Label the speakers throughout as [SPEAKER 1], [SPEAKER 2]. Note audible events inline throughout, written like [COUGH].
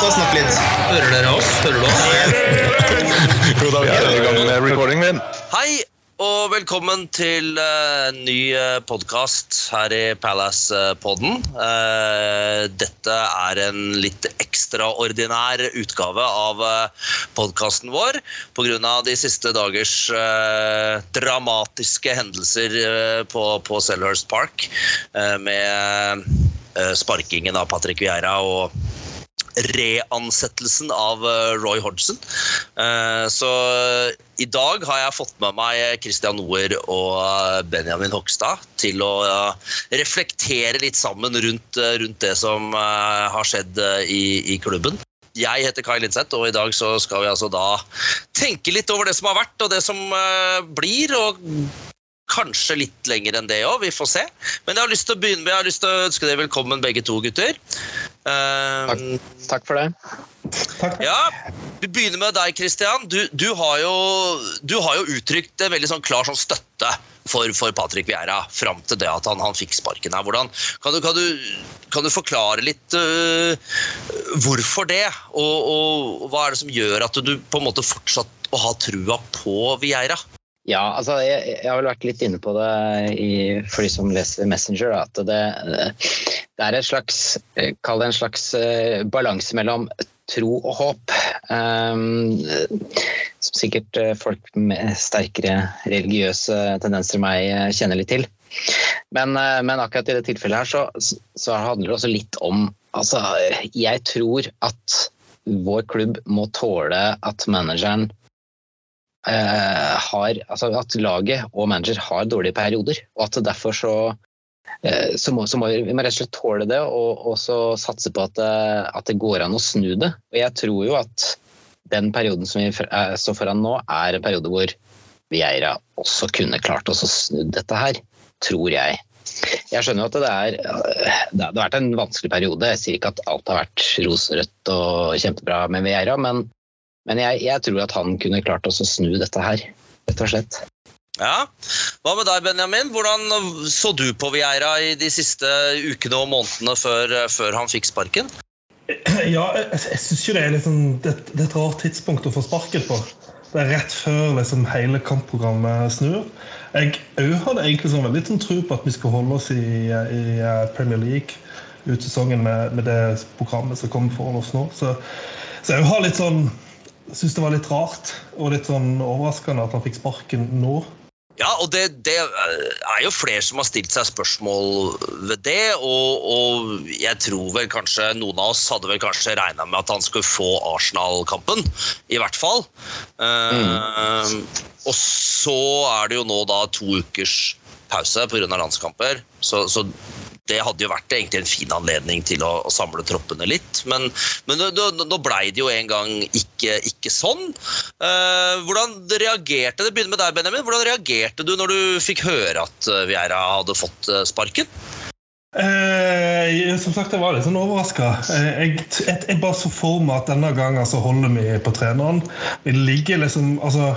[SPEAKER 1] ta og snakke litt.
[SPEAKER 2] Hører dere oss? Hører du oss?
[SPEAKER 3] Jo da, vi er i gang med recording min.
[SPEAKER 2] Hei, og velkommen til uh, ny uh, podkast her i Palace-podden. Uh, dette er en litt ekstraordinær utgave av uh, podkasten vår pga. de siste dagers uh, dramatiske hendelser uh, på, på Selhurst Park uh, med uh, sparkingen av Patrick Vieira og reansettelsen av eh, Roy Hodgson. Eh, Så i dag har jeg fått med meg Christian Noer og eh, Benjamin Hogstad til å reflektere litt sammen rundt, rundt det som har skjedd i, i klubben. Jeg heter Kai Linseth, og i dag så skal vi altså da tenke litt over det som har vært, og det som blir. og Kanskje litt lenger enn det òg, vi får se. Men jeg har lyst til å begynne med, jeg har lyst til å ønske dere velkommen begge to, gutter. Eh,
[SPEAKER 4] Takk for det.
[SPEAKER 2] ja, Vi begynner med deg, Christian. Du, du, har, jo, du har jo uttrykt en veldig sånn klar sånn støtte for, for Patrick Vieira fram til det at han, han fikk sparken. her. Hvordan, kan, du, kan, du, kan du forklare litt uh, hvorfor det? Og, og hva er det som gjør at du på en måte fortsatt å ha trua på Vieira?
[SPEAKER 4] Ja, altså, jeg, jeg har vel vært litt inne på det i, for de som leser Messenger. At det, det er et slags Kall det en slags uh, balanse mellom tro og håp. Um, som sikkert uh, folk med sterkere religiøse tendenser enn meg uh, kjenner litt til. Men, men, akkurat i det tilfellet her så, så handler det også litt om Altså, jeg tror at vår klubb må tåle at manageren Uh, har, altså at laget og manager har dårlige perioder. Og at derfor så, eh, så, må, så må vi må rett og slett tåle det og, og så satse på at, uh, at, det går an å snu det. Og jeg tror jo at den perioden som vi står foran nå, er en periode hvor Vieira også kunne klart å snu dette her. Tror jeg. Jeg skjønner jo at det er Det har vært en vanskelig periode. Jeg sier ikke at alt har vært rosenrødt og kjempebra med Vieira, men men jeg, jeg, tror at han kunne klart å snu dette her, rett og slett.
[SPEAKER 2] Ja. Hva med deg, Benjamin? Hvordan så du på Vieira i de siste ukene og månedene før, før han fikk sparken?
[SPEAKER 5] Ja, jeg, jeg syns jo det er, liksom, det, det er et rart tidspunkt å få sparken på. Det er rett før liksom, hele kampprogrammet snur. Jeg òg hadde egentlig sånn veldig sånn, tro på at vi skulle holde oss i, i Premier League ut sesongen med, med, det programmet som kommer foran oss nå. Så, så jeg har litt sånn syns det var litt rart og litt sånn overraskende at han fikk sparken nå.
[SPEAKER 2] Ja, og det, det, er jo flere som har stilt seg spørsmål ved det. Og, og, jeg tror vel kanskje noen av oss hadde vel kanskje regna med at han skulle få Arsenal-kampen. I hvert fall. Mm. Uh, og så er det jo nå da to ukers pause pga. landskamper. Så, så det hadde jo vært egentlig en fin anledning til å, å samle troppene litt. Men, men nå blei det jo en gang ikke, ikke sånn. Uh, hvordan reagerte det begynner med deg, Benjamin. Hvordan reagerte du når du fikk høre at Vieira hadde fått sparken?
[SPEAKER 5] Eh, som sagt, jeg var litt sånn overraska. Eh, jeg, jeg, jeg, bare så for meg at denne gangen så holder vi på treneren. Vi ligger liksom altså,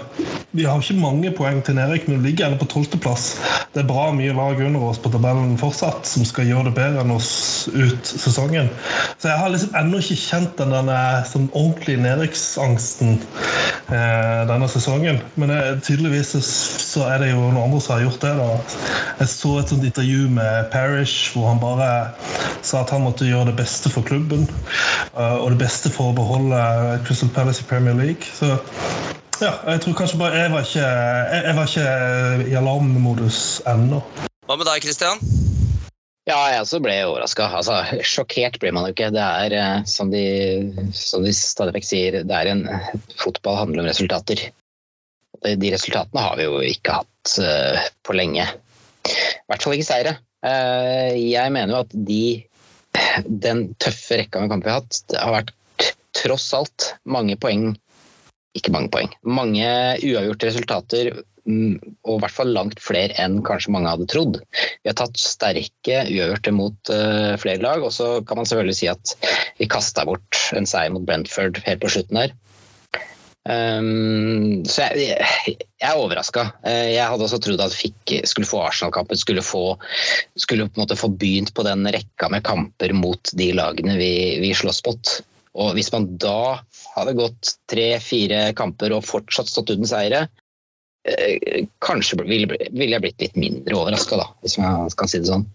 [SPEAKER 5] Vi har ikke mange poeng til Nerik, men vi ligger ennå på tolvteplass. Det er bra mye lag under oss på tabellen fortsatt som skal gjøre det bedre enn oss ut sesongen. Så jeg har liksom ennå ikke kjent den denne, sånn ordentlige nedrykksangsten eh, denne sesongen. Men jeg, tydeligvis så, så, er det jo noen andre som har gjort det. da. Jeg så et sånt intervju med Parish. hvor han bare sa at han måtte gjøre det beste for klubben. Uh, og det beste for å beholde Crystal Palace i Premier League. Så ja, jeg tror kanskje bare Jeg var ikke, jeg, jeg var ikke i alarmmodus ennå.
[SPEAKER 2] Hva med deg, Christian?
[SPEAKER 4] Ja, jeg også ble overraska. Altså, sjokkert blir man jo ikke. Det er, eh, som de, som de stadig vekk sier, det er en fotball handler om resultater. De resultatene har vi jo ikke hatt uh, på lenge. I hvert fall ikke seire. Eh, jeg mener jo at de, den tøffe rekka med kamper vi har hatt, har vært tross alt mange poeng Ikke mange poeng. Mange uavgjorte resultater mm, og i hvert fall langt flere enn kanskje mange hadde trodd. Vi har tatt sterke uavgjorte mot uh, flere lag, og så kan man selvfølgelig si at vi kasta bort en seier mot Brentford helt på slutten her. Um, så jeg, jeg, er overraska. Eh, jeg hadde også trodd at fikk skulle få Arsenal-kampen, skulle, få, skulle på en måte få begynt på den rekka med kamper mot de lagene vi, vi slåss mot. Og hvis man da hadde gått tre-fire kamper og fortsatt stått uten seire, uh, kanskje ville vil jeg blitt litt mindre overraska, hvis man kan si det sånn.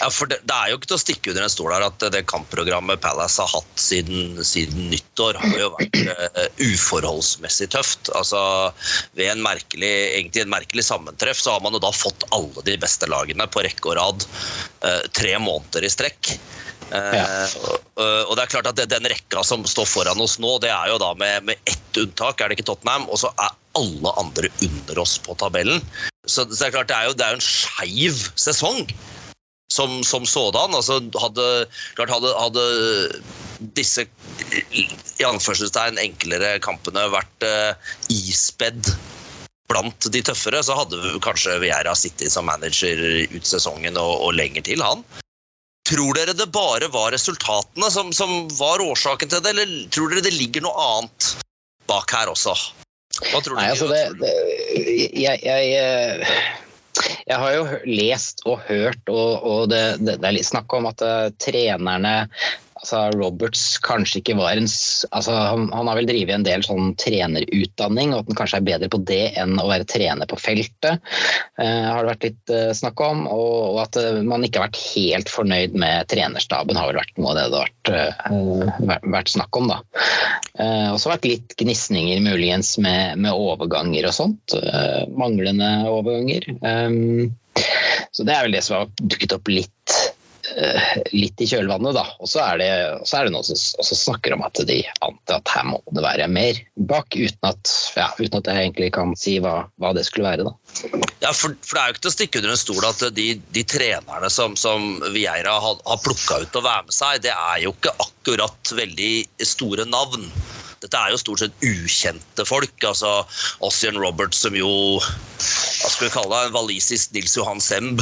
[SPEAKER 2] Ja, for det, det, er jo ikke til å stikke under en stol her at det kampprogrammet Palace har hatt siden, siden nyttår, har jo vært uh, uforholdsmessig tøft. Altså, ved en merkelig, egentlig en merkelig sammentreff så har man jo da fått alle de beste lagene på rekke og rad uh, tre måneder i strekk. Uh, ja. og det er klart at Den rekka som står foran oss nå, det er jo da med, med ett unntak, er det ikke Tottenham, og så er alle andre under oss på tabellen. Så, så det er klart det er jo, det er jo en skeiv sesong som, som sådan. Altså, hadde, klart hadde, hadde disse i anførselstegn enklere kampene vært uh, ispedd blant de tøffere, så hadde kanskje Vieira sittet som manager ut sesongen og, og lenger til, han. Tror dere det bare var resultatene som, som, var årsaken til det, eller tror dere det ligger noe annet bak her også? Hva tror du?
[SPEAKER 4] Nei, altså det, det, jeg, jeg eh, jeg har jo lest og hørt, og, og det, det, det, er litt snakk om at uh, trenerne altså Roberts kanskje ikke var en altså han, han, har vel drevet en del sånn trenerutdanning, og at han kanskje er bedre på det enn å være trener på feltet. eh, har det vært litt eh, snakk om. Og, og at uh, man ikke har vært helt fornøyd med trenerstaben, har vel vært noe av det det har vært, vært snakk om. da. Eh, også vært litt gnisninger muligens med, med overganger og sånt. manglende overganger. Um, så det er vel det som har dukket opp litt Eh, litt i kjølvannet, da. Og så er er det noen som snakker om at de antar at her må det være mer bak, uten at, ja, uten at jeg egentlig kan si hva, hva det skulle være. da.
[SPEAKER 2] Ja, for, for, det er jo ikke til å stikke under en stol at de, de trenerne som, som Vieira har, har plukka ut å være med seg, det er jo ikke akkurat veldig store navn. Dette er jo stort sett ukjente folk. altså Ossian Roberts, som jo hva skal vi kalle det, en walisisk Nils Johan Semb.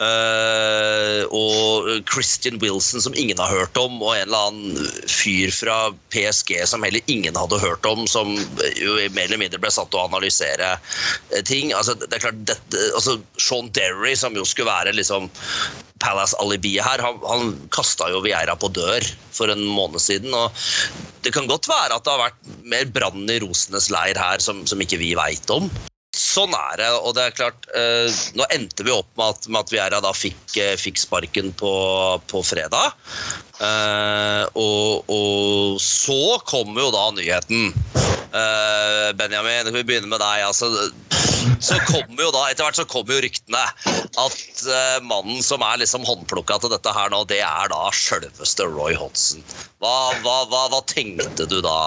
[SPEAKER 2] Uh, og Christian Wilson, som ingen har hørt om, og en eller annen fyr fra PSG som heller ingen hadde hørt om, som jo mer eller mindre ble satt til å analysere eh, ting. Altså, det er klart, dette, altså, Sean Derry, som jo skulle være liksom Palace-alibiet her, han, han kasta jo Vieira på dør for en måned siden. og Det kan godt være at det har vært mer brann i rosenes leir her som, som ikke vi veit om sånn er det. Og det er klart, eh, nå endte vi opp med at, med at Viera da fikk, eh, fikk sparken på, på fredag. Eh, og, og, så kommer jo da nyheten. Eh, Benjamin, vi begynner med deg. altså så kommer jo da, Etter hvert så kommer jo ryktene at uh, mannen som er liksom håndplukka til dette her nå, det er da sjølveste Roy Hodgson. Hva, hva, hva, hva, tenkte du da?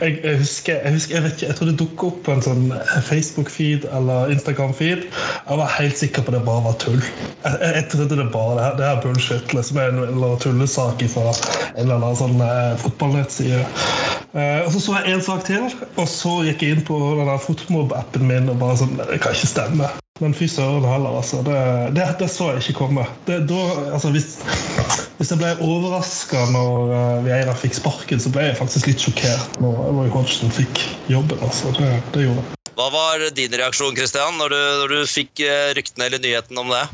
[SPEAKER 5] Jeg, jeg, husker, jeg, husker, jeg vet ikke, jeg tror det dukket opp på en sånn Facebook-feed eller Instagram-feed. Jeg var helt sikker på at det bare var tull. Jeg, jeg trodde det bare det her, det er bullshit. liksom En eller tullesak fra en eller annen sånn eh, fotballnettside. Eh, og Så så jeg en sak til, og så gikk jeg inn på den Fotmob-appen min og bare sånn Det kan ikke stemme. Men fy søren heller, altså. Det, det, det, så jeg ikke komme. Det, da, altså, hvis, hvis, jeg ble overraska når uh, Vieira fikk sparken, så ble jeg faktisk litt sjokkert når Roy Hodgson fikk jobben. Altså. Det, gjorde jeg.
[SPEAKER 2] Hva var din reaksjon Christian, når du, når du fikk uh, ryktene eller nyheten om det?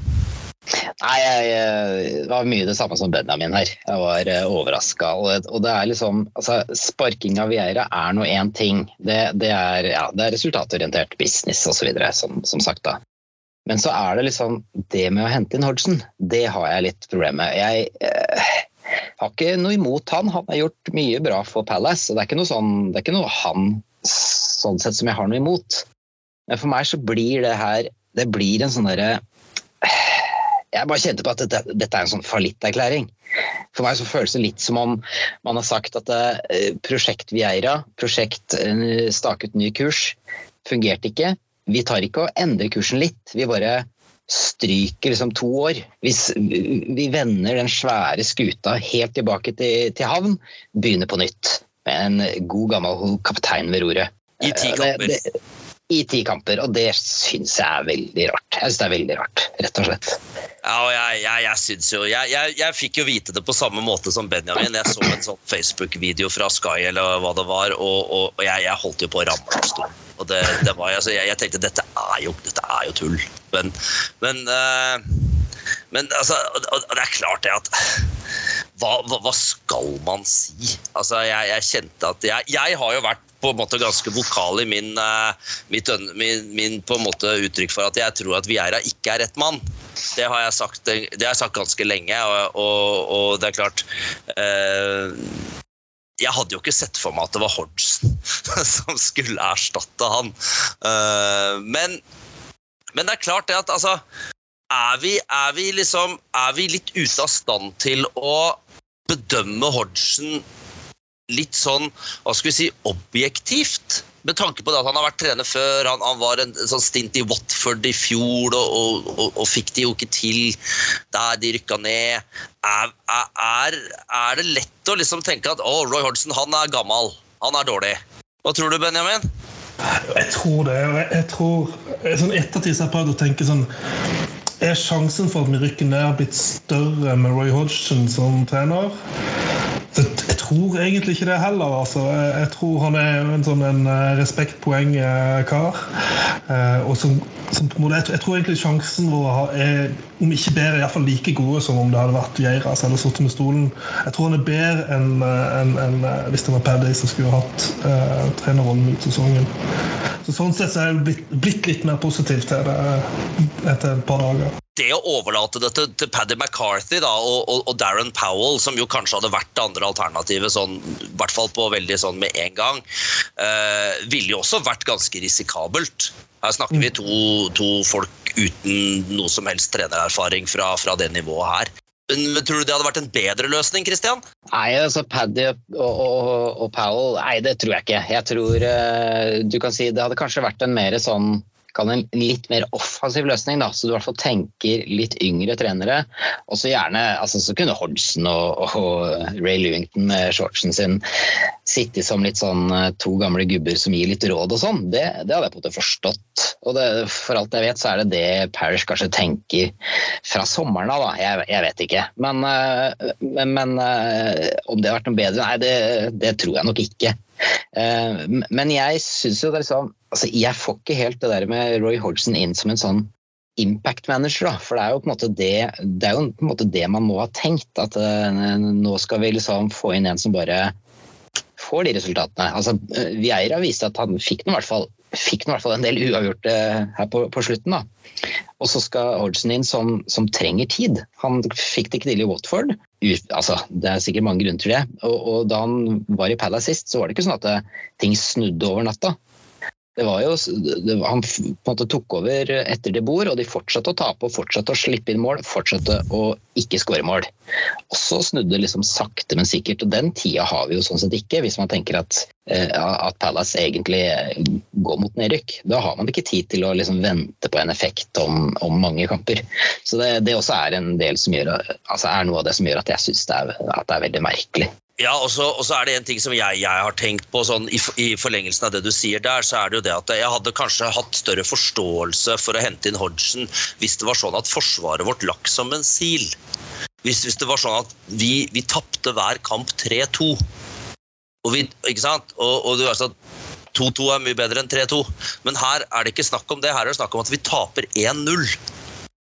[SPEAKER 4] Nei, jeg, var mye det samme som Benjamin her. Jeg var uh, overraska. Og, det er liksom altså, Sparking av Vieira er nå én ting. Det, det, er, ja, det er resultatorientert business osv., som, som sagt. da. Men så er det liksom det med å hente inn Hodgson, det har jeg litt problemer med. Jeg uh, har ikke noe imot han. Han har gjort mye bra for Palace. og Det er ikke noe, sånn, det er ikke noe han sånn sett som jeg har noe imot. Men for meg så blir det her Det blir en sånn derre jeg bare kjente på at dette, dette er en sånn fallitterklæring. For meg så føles det litt som om man har sagt at uh, prosjekt Vieira, prosjekt uh, staket ny kurs, fungerte ikke. Vi tar ikke og endrer kursen litt, vi bare stryker liksom to år. Hvis vi vender den svære skuta helt tilbake til, til havn, begynner på nytt med en god gammel kaptein ved roret.
[SPEAKER 2] I ti kamper.
[SPEAKER 4] I ti kamper, og det syns jeg er veldig rart. Jeg synes det er veldig rart, rett og slett.
[SPEAKER 2] Ja, og jeg, jeg, jeg synes jo jeg, jeg, jeg, fikk jo vite det på samme måte som Benjamin. Jeg så en sånn Facebook-video fra Sky eller hva det var, og, og, og jeg, holdt jo på å ramle av stolen. Og det, det var, altså, jeg, tenkte dette er jo, dette er jo tull. Men, men, uh, men altså, og det er klart det at hva, hva, hva, skal man si? Altså, jeg, jeg kjente at jeg, jeg, har jo vært på en måte ganske vokal i min, uh, mitt, min, min, på en måte uttrykk for at jeg tror at Vieira ikke er rett mann. Det har jeg sagt, det har jeg sagt ganske lenge, og, og, og det er klart uh, jeg hadde jo ikke sett for meg at det var Hodgson [LAUGHS] som skulle erstatte han. Uh, men, men, det er klart det at altså er vi, er vi, liksom Er vi litt ute av stand til å bedømme Hodgson litt sånn, hva skal vi si, objektivt? Med tanke på det at han har vært trener før, han, han var en, sånn stint i Watford i fjor og, og, og, og fikk de jo ikke til der de rykka ned. Er, er, er, det lett å liksom tenke at å, Roy Hodgson han er gammel, han er dårlig? Hva tror du, Benjamin?
[SPEAKER 5] Jeg tror det. Jeg tror, sånn Ettertid så har jeg prøvd å tenke sånn er sjansen for at vi rykker ned blitt større med Roy Hodgson som trener? Jeg tror egentlig ikke det heller. Altså. Jeg tror han er en sånn en eh, respektpoeng-kar. Eh, og som, som, jeg tror egentlig sjansen vår er om ikke bedre, iallfall like gode som om det hadde vært Geira som hadde sittet med stolen. Jeg tror han er bedre enn en, en, hvis det var Paddy som skulle hatt uh, trenerrollen ut sesongen. Så Sånn sett så er jeg blitt, blitt litt mer positiv til det etter et par dager
[SPEAKER 2] det å overlate det til, til Paddy McCarthy da, og, og, og, Darren Powell, som jo kanskje hadde vært det andre alternativet, sånn, i hvert fall på veldig sånn med en gang, uh, ville jo også vært ganske risikabelt. Her snakker vi to, to folk uten noe som helst trenererfaring fra, fra det nivået her. Men Tror du det hadde vært en bedre løsning? Christian?
[SPEAKER 4] Nei, altså Paddy og, og, og Powell Nei, det tror jeg ikke. Jeg tror uh, du kan si det hadde kanskje vært en mer sånn en litt mer offensiv løsning, da, så du i hvert fall tenker litt yngre trenere. Og så gjerne altså, så kunne Hodgson og, og, Ray Lewington med shortsen sin sitte som litt sånn eh, to gamle gubber som gir litt råd og sånn. Det, det hadde jeg på en måte forstått. Og det, for alt jeg vet, så er det det Parish kanskje tenker fra sommeren av, da. Jeg, jeg, vet ikke. Men, eh, men, men, eh, om det har vært noe bedre? Nei, det, det tror jeg nok ikke. Men jeg syns jo det er liksom altså, Jeg får ikke helt det der med Roy Hodgson inn som en sånn impact manager, da. For det er jo på en måte det, det, måte det man må ha tenkt. At uh, nå skal vi liksom få inn en som bare får de resultatene. Altså, Vieira viste at han fikk noe, i hvert fall, fikk i hvert fall en del uavgjorte her på, på slutten. da. Og så skal Hodgson inn som, som, trenger tid. Han fikk det ikke til i Watford. altså, det er sikkert mange grunner til det. Og, og da han var i Palace sist, så var det ikke sånn at det, ting snudde over natta det var jo, det, Han på en måte tok over etter de bor, og de fortsatte å tape og fortsatte å slippe inn mål. Fortsatte å ikke skåre mål. Og så snudde det liksom sakte, men sikkert. Og den tida har vi jo sånn sett ikke, hvis man tenker at, eh, at Palace egentlig går mot nedrykk. Da har man ikke tid til å liksom vente på en effekt om, om mange kamper. Så det, det, også er en del som gjør, altså er noe av det som gjør at jeg syns det, det, er veldig merkelig.
[SPEAKER 2] Ja, og så er det en ting som jeg, jeg har tenkt på sånn, i, i, forlengelsen av det du sier der, så er det jo det at jeg hadde kanskje hatt større forståelse for å hente inn Hodgson hvis det var sånn at forsvaret vårt lakk som en sil. Hvis, hvis, det var sånn at vi, vi tapte hver kamp 3-2. Og vi, ikke sant? Og, og du at 2-2 er mye bedre enn 3-2. Men her er det ikke snakk om det. Her er det snakk om at vi taper 1-0.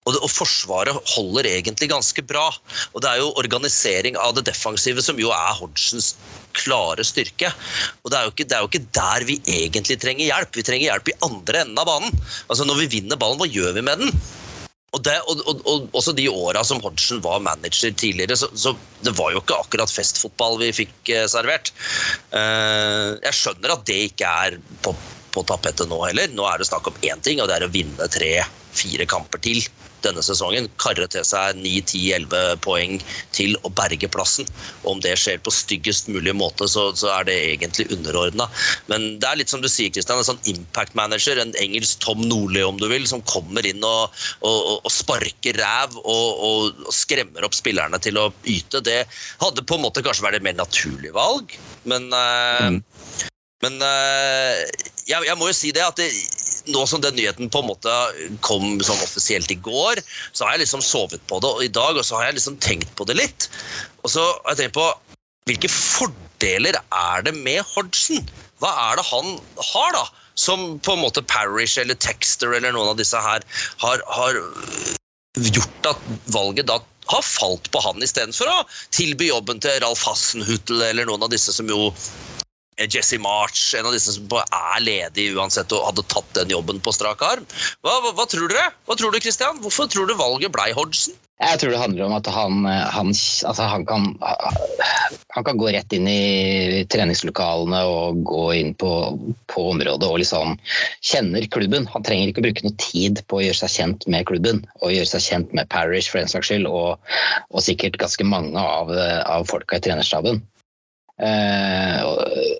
[SPEAKER 2] Og, og, Forsvaret holder egentlig ganske bra. Og Det er jo organisering av det defensive som jo er Hodgsons klare styrke. Og det er, ikke, det er, jo ikke, der vi egentlig trenger hjelp. Vi trenger hjelp i andre enden av banen. Altså Når vi vinner ballen, hva gjør vi med den? Og, det, og, og Også de åra som Hodgson var manager tidligere, så, så, det var jo ikke akkurat festfotball vi fikk eh, servert. Uh, jeg skjønner at det ikke er på, på tapetet nå heller. Nå er det snakk om én ting, og det er å vinne tre-fire kamper til denne sesongen. Karre til seg 9-10-11 poeng til å berge plassen. Om det skjer på styggest mulig måte, så, så er det egentlig underordna. Men det er litt som du sier, Kristian, en sånn impact manager, en engelsk Tom Nordli om du vil, som kommer inn og, og, og sparker ræv og, og, skremmer opp spillerne til å yte. Det hadde på en måte kanskje vært et mer naturlig valg, men uh, mm. Men uh, jeg, jeg, må jo si det at det, nå som den nyheten på en måte kom sånn offisielt i går, så har jeg liksom sovet på det i dag, og så har jeg liksom tenkt på det litt. Og så har jeg tenkt på hvilke fordeler er det med Hodgson? Hva er det han har, da? Som på en måte Parish eller Texter eller noen av disse her har, har gjort at valget da har falt på han istedenfor å tilby jobben til Ralf Hassenhuttel eller noen av disse som jo Jesse March, en av disse som er ledig uansett og hadde tatt den jobben på strak arm. Hva, hva, hva tror dere? Hva tror du, Christian? Hvorfor tror du valget blei Hodgson?
[SPEAKER 4] Jeg tror det handler om at han, han, altså han, kan, han kan gå rett inn i treningslokalene og gå inn på, på, området og liksom kjenner klubben. Han trenger ikke å bruke noe tid på å gjøre seg kjent med klubben og gjøre seg kjent med Parish for den saks skyld, og, og sikkert ganske mange av, av folka i trenerstaben. Eh,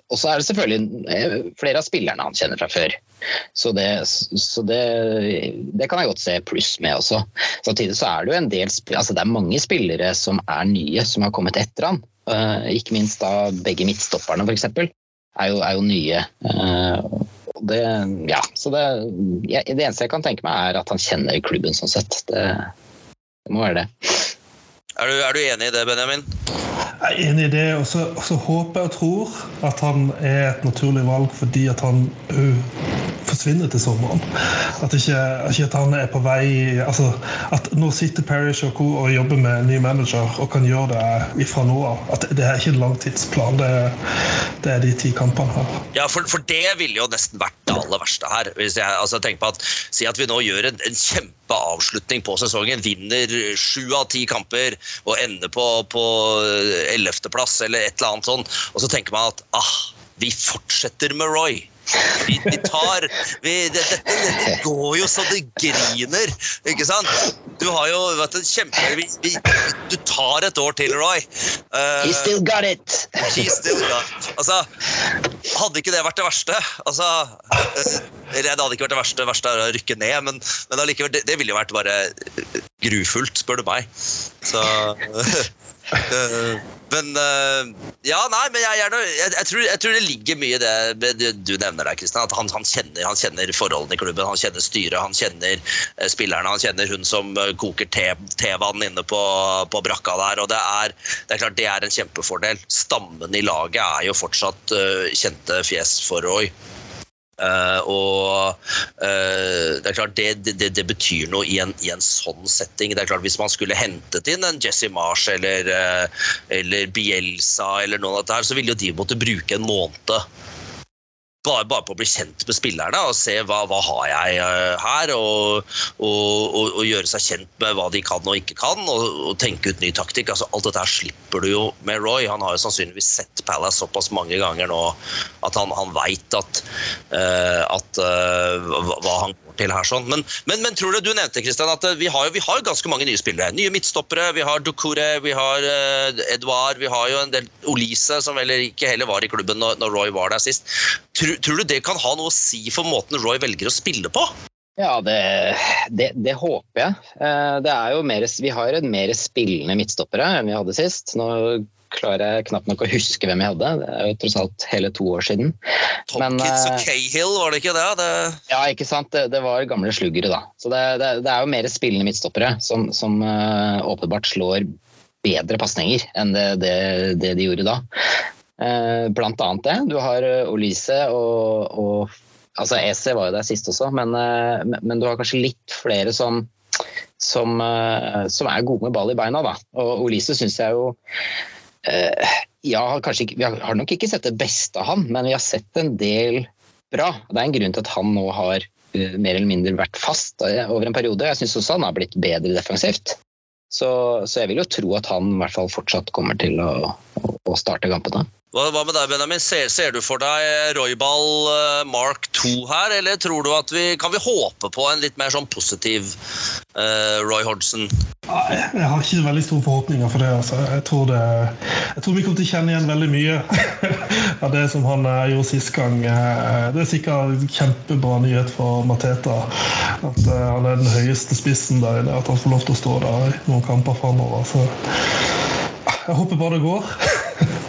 [SPEAKER 4] og så er det selvfølgelig eh, flere av spillerne han kjenner fra før. Så det, så det, det kan jeg godt se pluss med også. Samtidig så er det jo en del altså det er mange spillere som er nye, som har kommet etter han. Eh, ikke minst da begge midtstopperne, f.eks. Er, er jo nye. Det, ja, så det, det, eneste jeg kan tenke meg, er at han kjenner klubben sånn sett. Det, det må være det.
[SPEAKER 2] Er du, er du enig i det, Benjamin?
[SPEAKER 5] Jeg er enig i det, og så, håper jeg og tror at han er et naturlig valg fordi at han òg forsvinner til sommeren. At ikke, ikke, at han er på vei altså, At nå sitter Parish og co. og jobber med en ny manager og kan gjøre det ifra nå av. At det er ikke en langtidsplan. Det, det er de ti kampene her.
[SPEAKER 2] Ja, for, for, det ville jo nesten vært det aller verste her. Hvis jeg altså, tenker på at Si at vi nå gjør en, en kjempeavslutning på sesongen. Vinner sju av ti kamper og ender på, på ellevteplass eller et eller annet sånn. Og så tenker man at ah, vi fortsetter med Roy. Vi, vi tar vi, det, dette, dette, går jo så det griner, ikke sant? Du har jo vært en kjempe... Du tar et år til, Roy.
[SPEAKER 4] Uh, he still got it!
[SPEAKER 2] He still got it. Altså, hadde ikke det vært det verste? Altså, uh, det hadde ikke vært det verste, verste er å rykke ned, men, men allikevel, det, det ville jo vært bare grufullt, spør du meg. Så men uh, Ja, nei, men jeg, jeg, jeg, tror, jeg, tror, det ligger mye i det du nevner der, Kristian. At han, han, kjenner, han, kjenner, forholdene i klubben, han kjenner styret, han kjenner uh, spillerne. Han kjenner hun som koker tevann te inne på, på, brakka der. Og det er, det er, klart det er en kjempefordel. Stammen i laget er jo fortsatt kjente fjes for Roy. Uh, og uh, det er klart det, det, det betyr noe i en, i en, sånn setting. Det er klart Hvis man skulle hentet inn en Jesse Marsh eller, uh, eller Bielsa, eller noe av dette her, så ville jo de måtte bruke en måned bare, bare, på å bli kjent med spillerne og se hva, hva har jeg uh, her. Og, og, og, og, gjøre seg kjent med hva de kan og ikke kan, og, tenke ut ny taktikk. Altså, alt dette her slipper du jo med Roy. Han har jo sannsynligvis sett Palace såpass mange ganger nå at han, han veit at, uh, at uh, hva han til her. sånn. Men, men, men tror du du nevnte Christian, at vi har, vi har ganske mange nye spillere. Nye midtstoppere. Vi har Dukure, vi har uh, Edouard, vi har jo en del Olise, som vel ikke heller var i klubben når, når Roy var der sist. Tror, tror, du det kan ha noe å si for måten Roy velger å spille på?
[SPEAKER 4] Ja, det, det, det håper jeg. Eh, det er mer, vi har mer spillende midtstoppere enn vi hadde sist. Nå klarer jeg knapt nok å huske hvem jeg hadde. Det er jo tross alt hele to år siden.
[SPEAKER 2] Tomkins og eh, Cahill, var det ikke det? det...
[SPEAKER 4] Ja, ikke sant. Det, det var gamle sluggere, da. Så det, det, er jo mer spillende midtstoppere som, som uh, åpenbart slår bedre pasninger enn det, de gjorde da. Uh, blant annet det. Du har Olise og, og Altså, EC var jo der sist også, men, uh, men, du har kanskje litt flere som som, som, er gode med ball i beina. Da. Og Olise syns jeg jo ja, ikke, vi har nok ikke sett det beste av han, men vi har sett en del bra. Det er en grunn til at han nå har uh, mer eller mindre vært fast uh, over en periode. Jeg syns også han har blitt bedre defensivt. Så, så, jeg vil jo tro at han i hvert fall fortsatt kommer til å, å, å starte kampene.
[SPEAKER 2] Hva, hva, med deg, Benjamin? Ser, ser, du for deg Royball uh, Mark 2 her, eller tror du at vi kan vi håpe på en litt mer sånn positiv uh, Roy Hodgson?
[SPEAKER 5] Jeg, jeg har ikke veldig store forhåpninger for det. Altså. Jeg, tror det, jeg tror vi kommer til å kjenne igjen veldig mye [LAUGHS] av det som han gjorde sist gang. Det er sikkert kjempebra nyhet for Mateta at han er den høyeste spissen der inne. At han får lov til å stå der i noen kamper framover. Så jeg håper bare det går. [LAUGHS]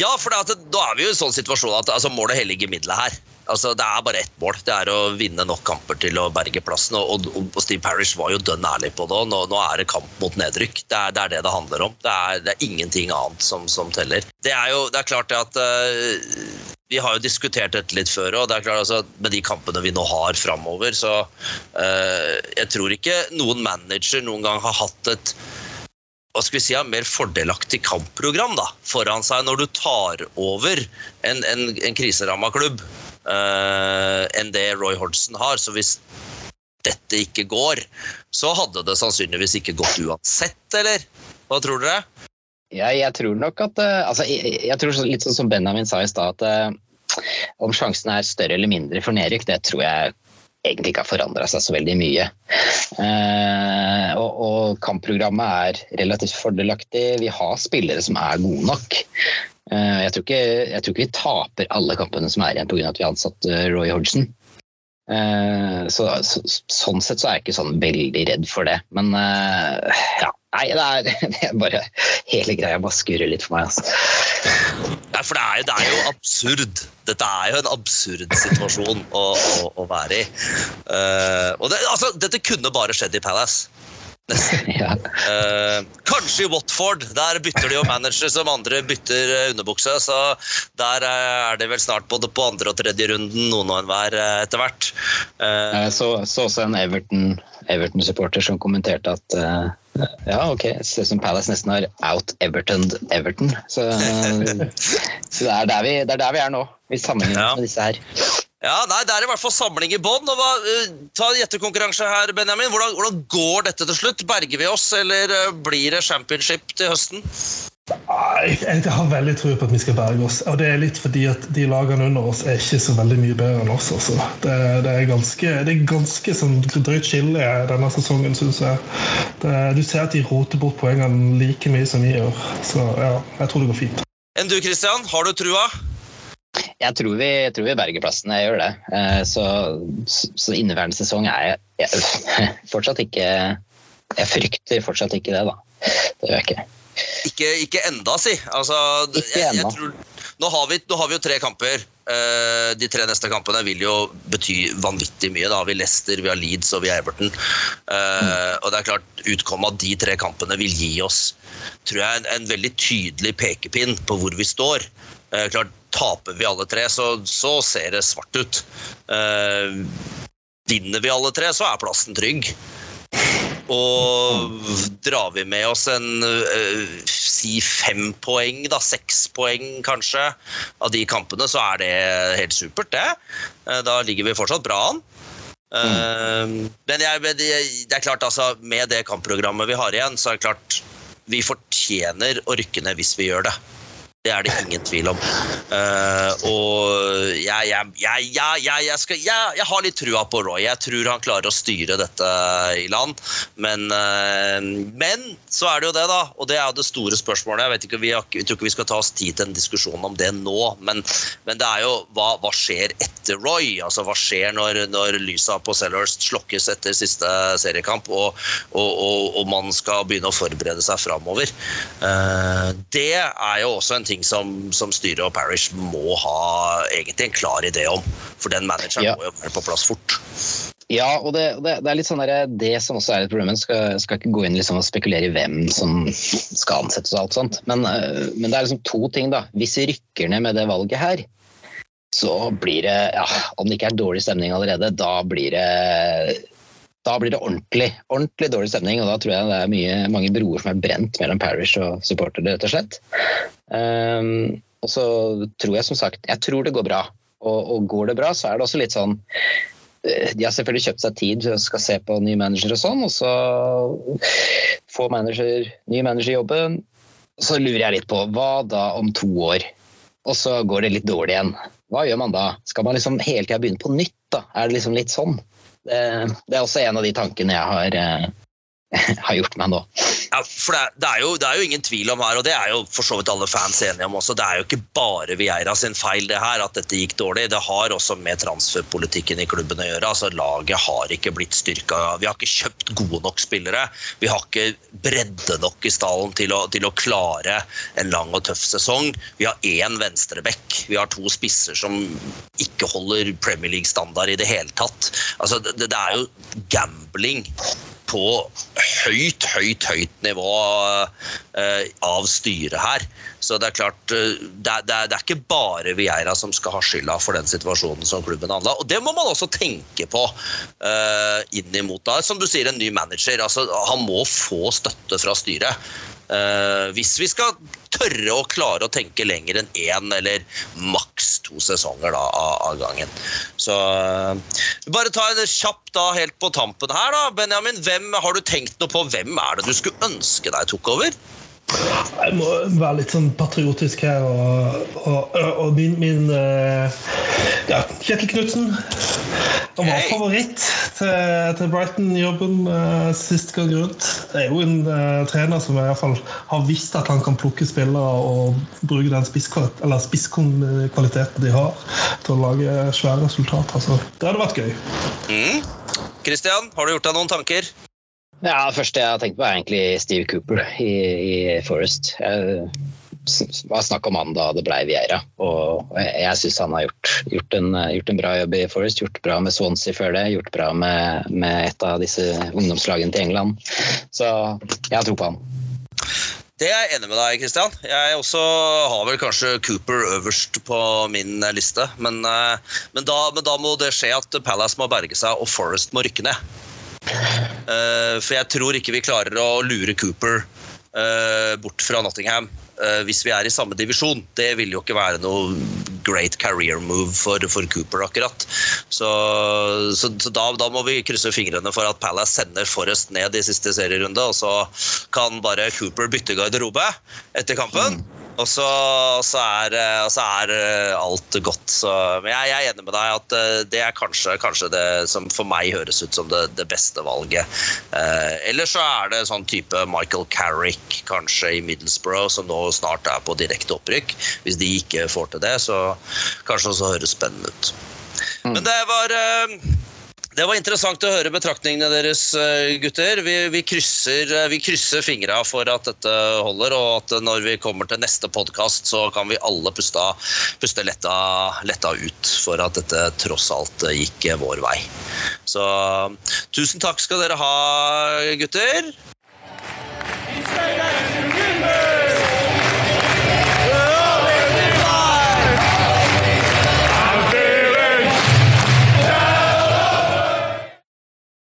[SPEAKER 2] Ja, for da er vi jo i sånn situasjon at altså, målet helliger middelet her. Altså, det er bare ett mål. Det er å vinne nok kamper til å berge plassen. Og, og, og Steve Parish var jo dønn ærlig på det. nå, nå, er det kamp mot nedrykk. Det er det er det, det handler om. Det er, det er ingenting annet som, som, teller. Det er jo det er klart at uh, Vi har jo diskutert dette litt før, og det er klart altså, med de kampene vi nå har framover, så uh, jeg tror ikke noen manager noen gang har hatt et hva skal vi si, mer fordelaktig kampprogram da, foran seg når du tar over en, en, en kriseramma klubb uh, enn det Roy Hodgson har. Så hvis dette ikke går, så hadde det sannsynligvis ikke gått uansett, eller? Hva tror dere?
[SPEAKER 4] Ja, jeg tror nok at uh, altså, jeg, jeg, tror Litt sånn som Benjamin sa i stad, at uh, om sjansen er større eller mindre for nedrykk, det tror jeg egentlig ikke har forandra seg så veldig mye. Eh, og, og, kampprogrammet er relativt fordelaktig. Vi har spillere som er gode nok. Eh, jeg, tror ikke, jeg, tror ikke, vi taper alle kampene som er igjen pga. at vi har ansatt eh, Roy Hodgson. Eh, så, så, sånn sett så er jeg ikke sånn veldig redd for det. Men eh, ja, Nei, det er, [LAUGHS] det er, bare Hele greia bare skurrer litt for meg. Altså.
[SPEAKER 2] Ja, for det er, jo, det er, jo, absurd. Dette er jo en absurd situasjon å, å, å være i. Uh, og det, altså, dette kunne bare skjedd i Palace. [LAUGHS] Ja. Uh, kanskje i Watford. Der bytter de jo manager som andre bytter underbukse. Så der er det vel snart både på andre og tredje runden noen og enhver etter hvert.
[SPEAKER 4] Uh, jeg så, så også en Everton-supporter Everton som kommenterte at ja, ok. Som Palace nesten har out-Everton Everton. Så, [LAUGHS] så det, er der vi, det er der vi er nå, hvis sammenligner ja. med disse her.
[SPEAKER 2] Ja, nei, Det er i hvert fall samling i bånn. Uh, ta en gjettekonkurranse her, Benjamin. Hvordan, hvordan, går dette til slutt? Berger vi oss, eller uh, blir det championship til høsten?
[SPEAKER 5] Jeg har veldig tro på at vi skal berge oss. Og det er litt fordi at de lagene under oss er ikke så veldig mye bedre enn oss. Altså. Det, det, er ganske, det er ganske sånn drøyt skille denne sesongen, syns jeg. Det, du ser at de roter bort poengene like mye som vi gjør. Så ja, jeg tror det går fint.
[SPEAKER 2] Enn du Christian, har du trua?
[SPEAKER 4] Jeg tror vi, jeg tror vi berger plassen, jeg gjør det. Eh, så, så inneværende sesong er jeg, jeg [LAUGHS] fortsatt ikke Jeg frykter fortsatt ikke det, da. Det gjør jeg ikke.
[SPEAKER 2] Ikke, ikke enda, si. Altså, ikke enda. Jeg, jeg tror, nå, har vi, nå, har vi, jo tre kamper. Uh, de tre neste kampene vil jo bety vanvittig mye. Da har vi Leicester, vi har Leeds og vi har Everton. Mm. Og det er klart, Utkommet av de tre kampene vil gi oss tror jeg, en, en veldig tydelig pekepinn på hvor vi står. Uh, klart, Taper vi alle tre, så, så ser det svart ut. vinner vi alle tre, så er plassen trygg. Og drar vi med oss en uh, si fem poeng, da, seks poeng kanskje, av de kampene, så er det helt supert, det. Uh, da ligger vi fortsatt bra an. Uh, men jeg, det er klart, altså, med det kampprogrammet vi har igjen, så er det klart vi fortjener å rykke ned hvis vi gjør det. Det er det ingen tvil om. Uh, og jeg, jeg, jeg, skal, jeg, har litt trua på Roy. Jeg tror han klarer å styre dette i land. Men, uh, men, så er det jo det, da. Og det er jo det store spørsmålet. Jeg ikke, vi, har, jeg tror ikke vi skal ta oss tid til en diskusjon om det nå, men, men det er jo hva, hva, skjer etter Roy? Altså hva skjer når, når lysa på Sellers slokkes etter siste seriekamp, og, og, og, og, man skal begynne å forberede seg framover? Uh, det er jo også en ting som, som styret og Parish må ha egentlig en klar idé om. For den manageren ja. må jo være på plass fort.
[SPEAKER 4] Ja, og det, det, det er litt sånn der, det som også er et problem. Skal, skal ikke gå inn liksom og spekulere i hvem som skal ansettes og alt sånt. Men, eh, men, det er liksom to ting, da. Hvis vi rykker ned med det valget her, så blir det ja, Om det ikke er dårlig stemning allerede, da blir det da blir det ordentlig, ordentlig dårlig stemning. Og da tror jeg det er mye, mange broer som er brent mellom Parish og supportere, rett og slett. Um, og så tror jeg som sagt Jeg tror det går bra. Og, og, går det bra, så er det også litt sånn eh, De har selvfølgelig kjøpt seg tid og skal se på ny manager og sånn, og så få manager, ny manager i jobben. Så lurer jeg litt på hva da om to år? Og så går det litt dårlig igjen. Hva gjør man da? Skal man liksom hele tida begynne på nytt? da? Er det liksom litt sånn? Det, det, er også en av de tankene jeg har, eh, [LAUGHS] har gjort meg nå.
[SPEAKER 2] Ja, for det, det, er jo, det, er jo, ingen tvil om her, og det er jo for så vidt alle fans enige om også. Det er jo ikke bare Vieira sin feil det her at dette gikk dårlig. Det har også med transferpolitikken i klubben å gjøre. altså Laget har ikke blitt styrka. Vi har ikke kjøpt gode nok spillere. Vi har ikke bredde nok i stallen til å, til å klare en lang og tøff sesong. Vi har én venstreback. Vi har to spisser som ikke holder Premier League-standard i det hele tatt. Altså, det, det er jo gambling på høyt, høyt, høyt nivå uh, av styret her. Så det er klart, uh, det, det, det, er, ikke bare Vieira som skal ha skylda for den situasjonen som klubben handla. Og det må man også tenke på uh, inn imot da. Som du sier, en ny manager. Altså, han må få støtte fra styret. Uh, hvis vi skal tørre å klare å tenke lenger enn én eller maks to sesonger da, av, gangen. Så uh, bare ta en kjapp da helt på tampen her, da. Benjamin, hvem, har du tenkt noe på hvem er det du skulle ønske deg tok over?
[SPEAKER 5] Jeg må være litt sånn patriotisk her. Og, og, og min, min ja, Kjetil Knutsen. Han var favoritt til, til Brighton-jobben uh, sist gang rundt. Det er jo en uh, trener som i hvert fall har visst at han kan plukke spillere og bruke den spisskvaliteten de har, til å lage svære resultater. Så det hadde vært gøy.
[SPEAKER 2] Mm. Christian, har du gjort deg noen tanker?
[SPEAKER 4] Ja, Det første jeg har tenkt på, er egentlig Steve Cooper i, i Forest. Jeg, det var snakk om han da det ble Vieira, og jeg, syns han har gjort, gjort, en, gjort, en, bra jobb i Forest. Gjort bra med Swansea før det, gjort bra med, med et av disse ungdomslagene til England. Så jeg har tro på han.
[SPEAKER 2] Det er jeg enig med deg, Kristian. Jeg også har vel kanskje Cooper øverst på min liste. Men, eh, men, da, men da må det skje at Palace må berge seg og Forest må rykke ned. Uh, for jeg tror ikke vi klarer å lure Cooper uh, bort fra Nottingham uh, hvis vi er i samme divisjon. Det vil jo ikke være noe great career move for, for Cooper, akkurat. Så, så, så da, da, må vi krysse fingrene for at Palace sender Forrest ned i siste serierunde, og så kan bare Cooper bytte garderobe etter kampen. Mm. Og så, så, er, og så, er, eh, alt godt. Så, men jeg, jeg, er enig med deg at eh, det er kanskje, kanskje det som for meg høres ut som det, det beste valget. Eh, eller så er det sånn type Michael Carrick kanskje i Middlesbrough, som nå snart er på direkte opprykk. Hvis de ikke får til det, så kanskje også høres spennende ut. Mm. Men det var eh, det var interessant å høre betraktningene deres, eh, gutter. Vi, vi krysser, eh, vi krysser fingra for at dette holder, og at når vi kommer til neste podkast, så kan vi alle puste, puste letta, letta, ut for at dette tross alt gikk vår vei. Så tusen takk skal dere ha, gutter.